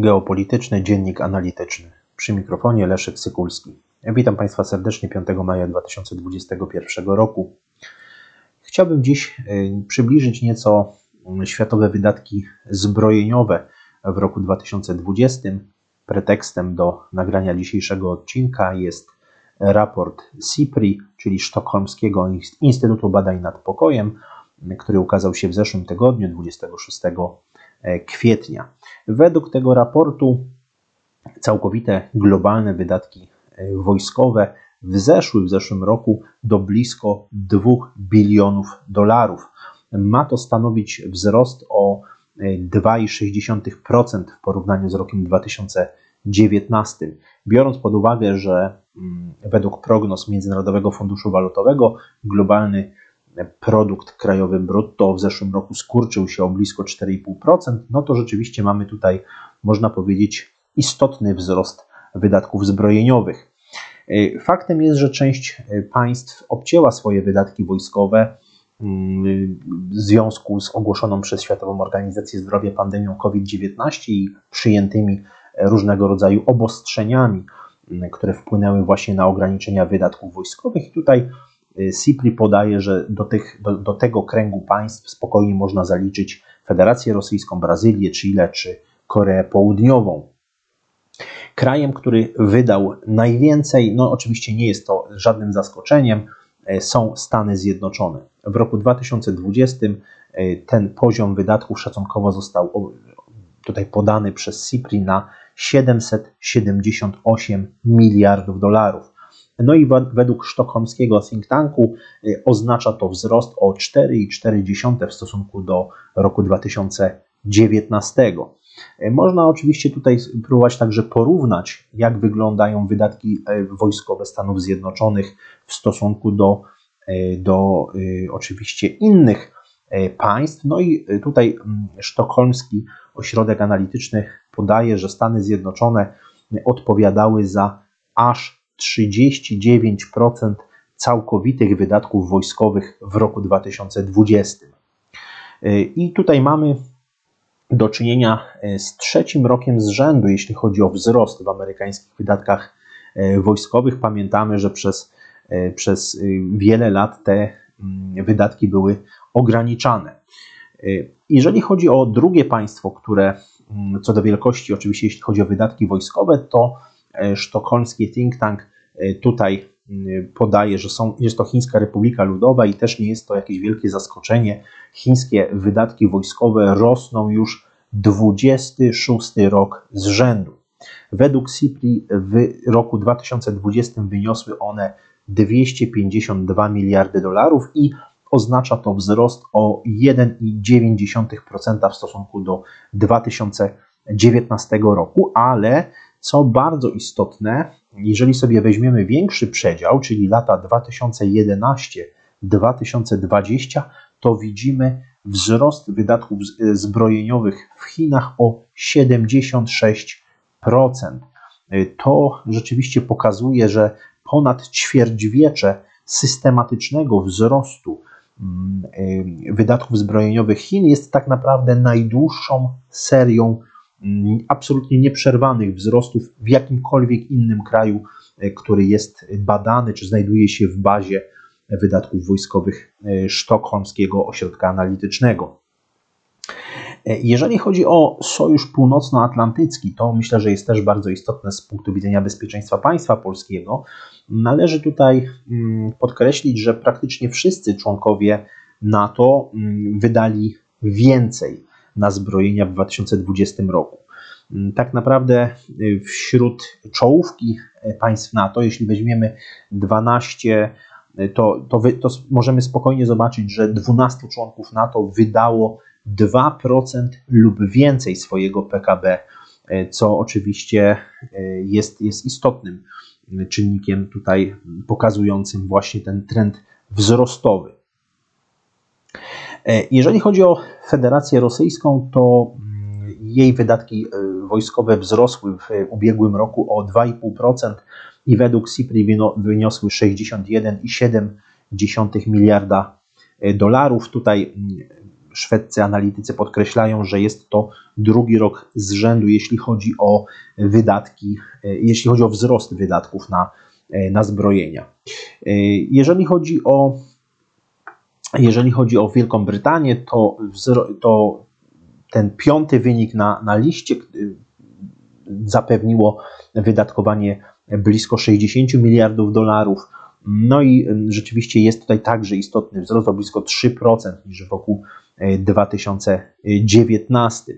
Geopolityczny Dziennik Analityczny. Przy mikrofonie Leszek Sykulski. Witam Państwa serdecznie 5 maja 2021 roku. Chciałbym dziś y, przybliżyć nieco światowe wydatki zbrojeniowe w roku 2020. Pretekstem do nagrania dzisiejszego odcinka jest raport SIPRI, czyli Sztokholmskiego Instytutu Badań nad Pokojem, który ukazał się w zeszłym tygodniu, 26 E, kwietnia. Według tego raportu całkowite globalne wydatki e, wojskowe wzeszły w zeszłym roku do blisko 2 bilionów dolarów. Ma to stanowić wzrost o 2,6% e, w porównaniu z rokiem 2019. Biorąc pod uwagę, że mm, według prognoz Międzynarodowego Funduszu Walutowego globalny produkt krajowy brutto w zeszłym roku skurczył się o blisko 4,5%, no to rzeczywiście mamy tutaj, można powiedzieć, istotny wzrost wydatków zbrojeniowych. Y, faktem jest, że część y, państw obcięła swoje wydatki wojskowe mm, w związku z ogłoszoną przez Światową Organizację Zdrowia pandemią COVID-19 i przyjętymi różnego rodzaju obostrzeniami, mm, które wpłynęły właśnie na ograniczenia wydatków wojskowych. I tutaj CIPRI podaje, że do, tych, do, do tego kręgu państw spokojnie można zaliczyć Federację Rosyjską, Brazylię, Chile czy Koreę Południową. Krajem, który wydał najwięcej, no oczywiście nie jest to żadnym zaskoczeniem, e, są Stany Zjednoczone. W roku 2020 e, ten poziom wydatków szacunkowo został tutaj podany przez CIPRI na 778 miliardów dolarów. No i według sztokholmskiego think tanku y, oznacza to wzrost o 4,4 w stosunku do roku 2019. Y, można oczywiście tutaj próbować także porównać, jak wyglądają wydatki y, wojskowe Stanów Zjednoczonych w stosunku do, do oczywiście innych państw. No i tutaj mm, sztokholmski ośrodek analityczny podaje, że Stany Zjednoczone odpowiadały za aż 39% całkowitych wydatków wojskowych w roku 2020. I tutaj mamy do czynienia e, z trzecim rokiem z rzędu, jeśli chodzi o wzrost w amerykańskich wydatkach e, wojskowych. Pamiętamy, że przez, e, przez wiele lat te mm, wydatki były ograniczane. Jeżeli chodzi o drugie państwo, które mm, co do wielkości, oczywiście jeśli chodzi o wydatki wojskowe, to sztokholmski think tank e, tutaj podaje, że są, jest to Chińska Republika Ludowa i też nie jest to jakieś wielkie zaskoczenie. Chińskie wydatki wojskowe rosną już 26 rok z rzędu. Według CIPRI w roku 2020 wyniosły one 252 miliardy dolarów i oznacza to wzrost o 1,9% w stosunku do 2019 roku, ale co bardzo istotne, jeżeli sobie weźmiemy większy przedział, czyli lata 2011-2020, to widzimy wzrost wydatków zbrojeniowych w Chinach o 76%. To rzeczywiście pokazuje, że ponad ćwierćwiecze systematycznego wzrostu mm, y, wydatków zbrojeniowych Chin jest tak naprawdę najdłuższą serią absolutnie nieprzerwanych wzrostów w jakimkolwiek innym kraju, e, który jest badany czy znajduje się w bazie wydatków wojskowych e, Sztokholmskiego Ośrodka Analitycznego. E, jeżeli chodzi o Sojusz Północnoatlantycki, to myślę, że jest też bardzo istotne z punktu widzenia bezpieczeństwa państwa polskiego. Należy tutaj mm, podkreślić, że praktycznie wszyscy członkowie NATO mm, wydali więcej na zbrojenia w 2020 roku. Mm, tak naprawdę y, wśród czołówki y, państw NATO, jeśli weźmiemy 12, y, to, to, wy, to możemy spokojnie zobaczyć, że 12 członków NATO wydało 2% lub więcej swojego PKB, co oczywiście jest, jest istotnym czynnikiem tutaj pokazującym właśnie ten trend wzrostowy. E, jeżeli chodzi o Federację Rosyjską, to mm, jej wydatki e, wojskowe wzrosły w ubiegłym roku o 2,5% i według CIPRI wyniosły 61,7 miliarda e, dolarów. Tutaj mm, szwedzcy analitycy podkreślają, że jest to drugi rok z rzędu, jeśli chodzi o wydatki, jeśli chodzi o wzrost wydatków na, na zbrojenia. Jeżeli chodzi o jeżeli chodzi o Wielką Brytanię, to, to ten piąty wynik na, na liście zapewniło wydatkowanie blisko 60 miliardów dolarów. No i rzeczywiście jest tutaj także istotny wzrost o blisko 3% niż w roku 2019. E,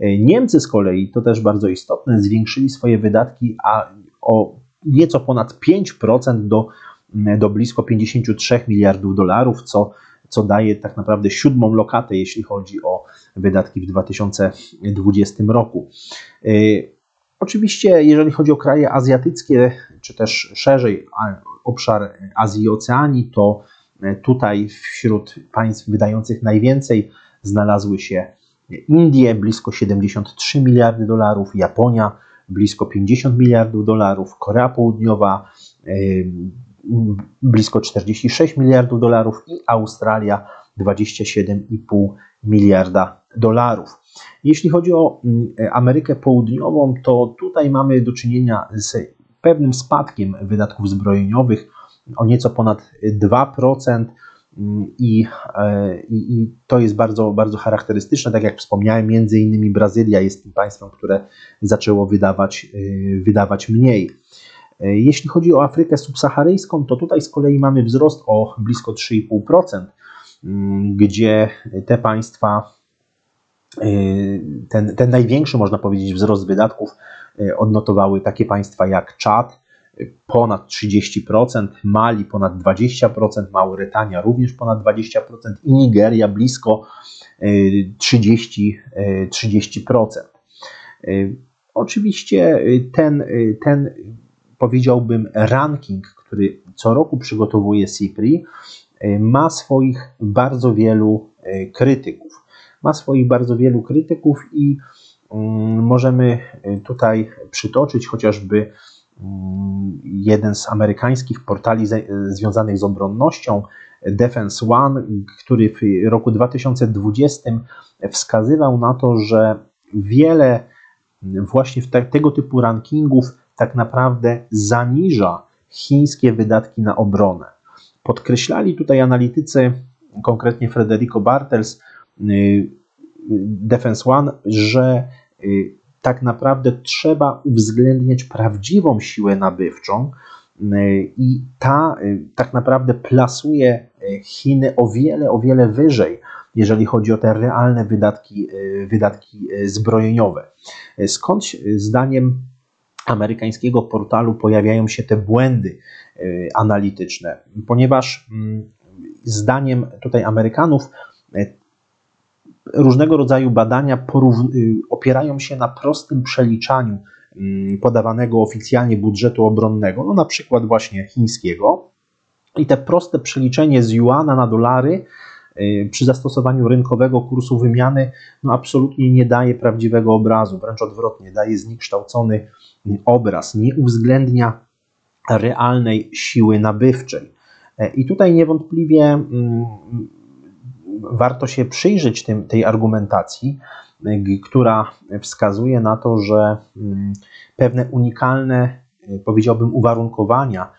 e, Niemcy z kolei, to też bardzo istotne, zwiększyli swoje wydatki a o nieco ponad 5% do, do blisko 53 miliardów dolarów, co, co daje tak naprawdę siódmą lokatę, jeśli chodzi o wydatki w 2020 roku. E, oczywiście, jeżeli chodzi o kraje azjatyckie, czy też szerzej obszar Azji i Oceanii, to e, tutaj wśród państw wydających najwięcej znalazły się Indie, blisko 73 miliardy dolarów, Japonia, blisko 50 miliardów dolarów, Korea Południowa, e, blisko 46 miliardów dolarów i Australia 27,5 miliarda dolarów. Jeśli chodzi o mm, Amerykę Południową, to tutaj mamy do czynienia z pewnym spadkiem wydatków zbrojeniowych o nieco ponad 2%. I, e, i, I, to jest bardzo, bardzo charakterystyczne. Tak jak wspomniałem, między innymi Brazylia jest tym państwem, które zaczęło wydawać, e, wydawać mniej. E, jeśli chodzi o Afrykę subsaharyjską, to tutaj z kolei mamy wzrost o blisko 3,5%, gdzie te państwa, ten, ten największy, można powiedzieć, wzrost wydatków E, odnotowały takie państwa jak Czad, e, ponad 30%, Mali ponad 20%, Mauretania również ponad 20% i Nigeria blisko 30%. E, 30%. Oczywiście ten, ten powiedziałbym ranking, który co roku przygotowuje CIPRI, ma swoich bardzo wielu krytyków. Ma swoich bardzo wielu krytyków i Mm, możemy y, tutaj przytoczyć chociażby mm, jeden z amerykańskich portali związanych z obronnością, Defense One, który w roku 2020 wskazywał na to, że wiele właśnie tego typu rankingów tak naprawdę zaniża chińskie wydatki na obronę. Podkreślali tutaj analitycy, konkretnie Frederico Bartels, y, Defense One, że Y, tak naprawdę trzeba uwzględniać prawdziwą siłę nabywczą y, i ta tak naprawdę plasuje Chiny o wiele, o wiele wyżej, jeżeli chodzi o te realne wydatki, wydatki zbrojeniowe. Skąd zdaniem amerykańskiego portalu pojawiają się te błędy analityczne? Ponieważ mm, zdaniem tutaj Amerykanów różnego rodzaju badania y, opierają się na prostym przeliczaniu mm, podawanego oficjalnie budżetu obronnego, no na przykład właśnie chińskiego. I te proste przeliczenie z juana na dolary y, przy zastosowaniu rynkowego kursu wymiany no absolutnie nie daje prawdziwego obrazu, wręcz odwrotnie, daje zniekształcony y, obraz, nie uwzględnia realnej siły nabywczej. E, I tutaj niewątpliwie mm, warto się przyjrzeć tym, tej argumentacji, która wskazuje na to, że mm, pewne unikalne, y, powiedziałbym, uwarunkowania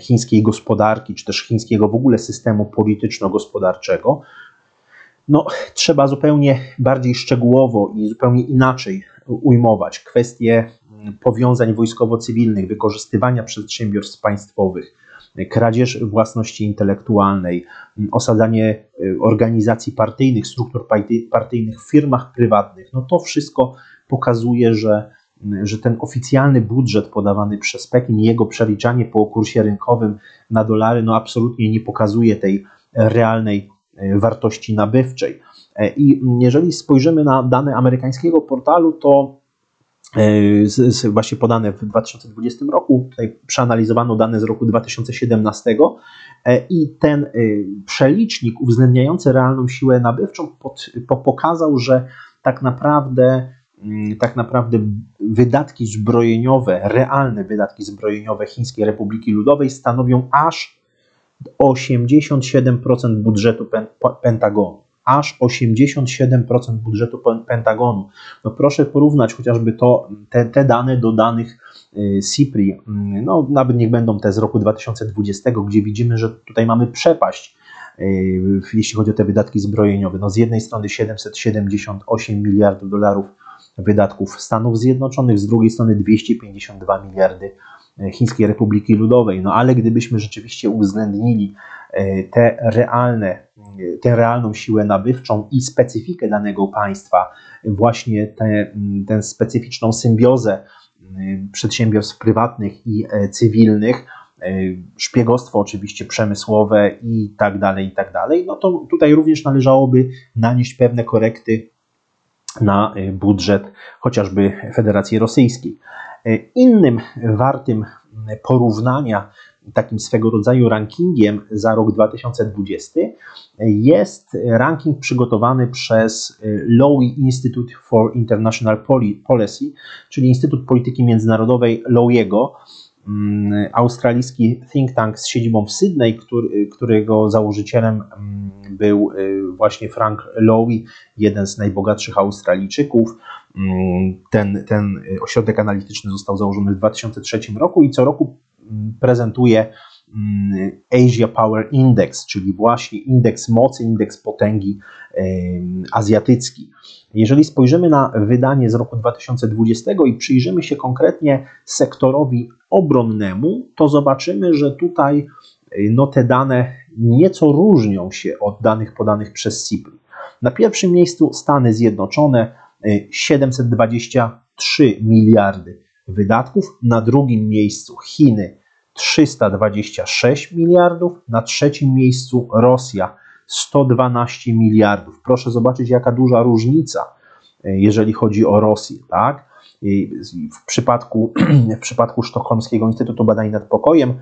chińskiej gospodarki, czy też chińskiego w ogóle systemu polityczno-gospodarczego, no, trzeba zupełnie bardziej szczegółowo i zupełnie inaczej ujmować kwestie mm, powiązań wojskowo-cywilnych, wykorzystywania przedsiębiorstw państwowych, kradzież własności intelektualnej, osadzanie y, organizacji partyjnych, struktur partyjnych w firmach prywatnych, no to wszystko pokazuje, że, że ten oficjalny budżet podawany przez Pekin, jego przeliczanie po kursie rynkowym na dolary, no absolutnie nie pokazuje tej realnej y, wartości nabywczej. E, I jeżeli spojrzymy na dane amerykańskiego portalu, to E, właśnie podane w 2020 roku. Tutaj przeanalizowano dane z roku 2017 e, i ten e, przelicznik uwzględniający realną siłę nabywczą pod, pokazał, że tak naprawdę tak naprawdę wydatki zbrojeniowe, realne wydatki zbrojeniowe Chińskiej Republiki Ludowej stanowią aż 87% budżetu Pentagonu. aż 87% budżetu Pentagonu. No proszę porównać chociażby to, te, te dane do danych CIPRI, no nawet niech będą te z roku 2020, gdzie widzimy, że tutaj mamy przepaść jeśli chodzi o te wydatki zbrojeniowe. No z jednej strony 778 miliardów dolarów wydatków Stanów Zjednoczonych, z drugiej strony 252 miliardy Chińskiej Republiki Ludowej. No ale gdybyśmy rzeczywiście uwzględnili e, te realne, e, tę realną siłę nabywczą i specyfikę danego państwa, właśnie tę specyficzną symbiozę przedsiębiorstw prywatnych i e, cywilnych, szpiegostwo oczywiście przemysłowe i tak dalej, i tak dalej, no to tutaj również należałoby nanieść pewne korekty na budżet chociażby Federacji Rosyjskiej. Innym wartym porównania, takim swego rodzaju rankingiem za rok 2020 jest ranking przygotowany przez Lowy Institute for International Policy, czyli Instytut Polityki Międzynarodowej Lowiego, australijski think tank z siedzibą w Sydney, który, którego założycielem mm, był y, właśnie Frank Lowy, jeden z najbogatszych Australijczyków. Mm, ten, ten ośrodek analityczny został założony w 2003 roku i co roku mm, prezentuje mm, Asia Power Index, czyli właśnie indeks mocy, indeks potęgi azjatycki. Jeżeli spojrzymy na wydanie z roku 2020 i przyjrzymy się konkretnie sektorowi obronnemu, to zobaczymy, że tutaj no, te dane nieco różnią się od danych podanych przez CIPRI. Na pierwszym miejscu Stany Zjednoczone 723 miliardy wydatków, na drugim miejscu Chiny 326 miliardów, na trzecim miejscu Rosja 112 miliardów. Proszę zobaczyć, jaka duża różnica, jeżeli chodzi o Rosję, tak? W przypadku, w przypadku Sztokholmskiego Instytutu Badań nad Pokojem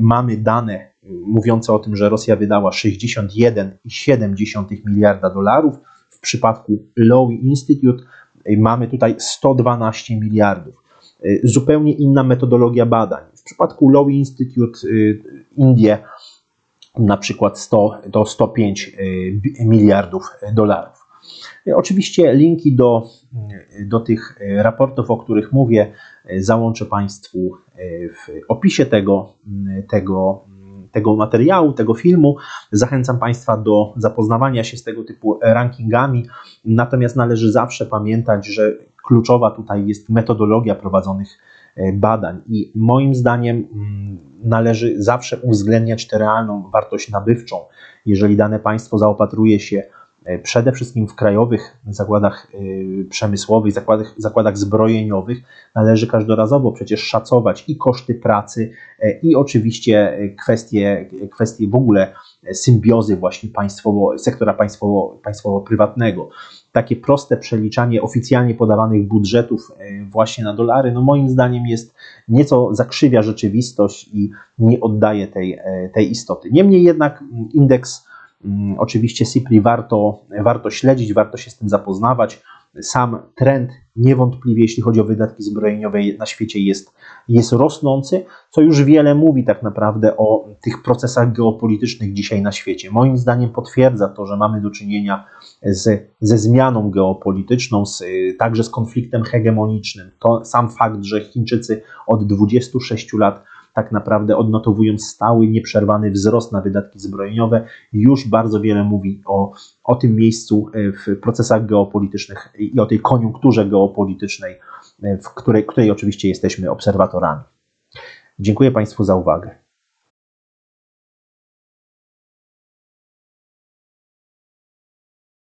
mamy dane mówiące o tym, że Rosja wydała 61,7 miliarda dolarów, w przypadku Lowy Institute mamy tutaj 112 miliardów. Y, zupełnie inna metodologia badań. W przypadku Lowy Institute y, Indie na przykład 100 to 105 miliardów dolarów. Oczywiście linki do, do tych raportów, o których mówię, załączę Państwu w opisie tego, tego tego materiału, tego filmu. Zachęcam Państwa do zapoznawania się z tego typu rankingami. Natomiast należy zawsze pamiętać, że kluczowa tutaj jest metodologia prowadzonych e, badań i moim zdaniem mm, należy zawsze uwzględniać tę realną wartość nabywczą. Jeżeli dane państwo zaopatruje się przede wszystkim w krajowych zakładach e, przemysłowych, zakładach, zakładach zbrojeniowych należy każdorazowo przecież szacować i koszty pracy, e, i oczywiście kwestie, kwestie w ogóle symbiozy właśnie państwowo, sektora państwowo, państwowo-prywatnego. Takie proste przeliczanie oficjalnie podawanych budżetów właśnie na dolary, no moim zdaniem jest nieco zakrzywia rzeczywistość i nie oddaje tej, tej istoty. Niemniej jednak indeks oczywiście CIPRI warto, warto śledzić, warto się z tym zapoznawać. Sam trend niewątpliwie, jeśli chodzi o wydatki zbrojeniowe na świecie, jest, jest rosnący, co już wiele mówi tak naprawdę o tych procesach geopolitycznych dzisiaj na świecie. Moim zdaniem potwierdza to, że mamy do czynienia z, ze zmianą geopolityczną, z, także z konfliktem hegemonicznym. To sam fakt, że Chińczycy od 26 lat tak naprawdę odnotowują stały, nieprzerwany wzrost na wydatki zbrojeniowe, już bardzo wiele mówi o, o tym miejscu e, w procesach geopolitycznych i o tej koniunkturze geopolitycznej, e, w której, której oczywiście jesteśmy obserwatorami. Dziękuję Państwu za uwagę.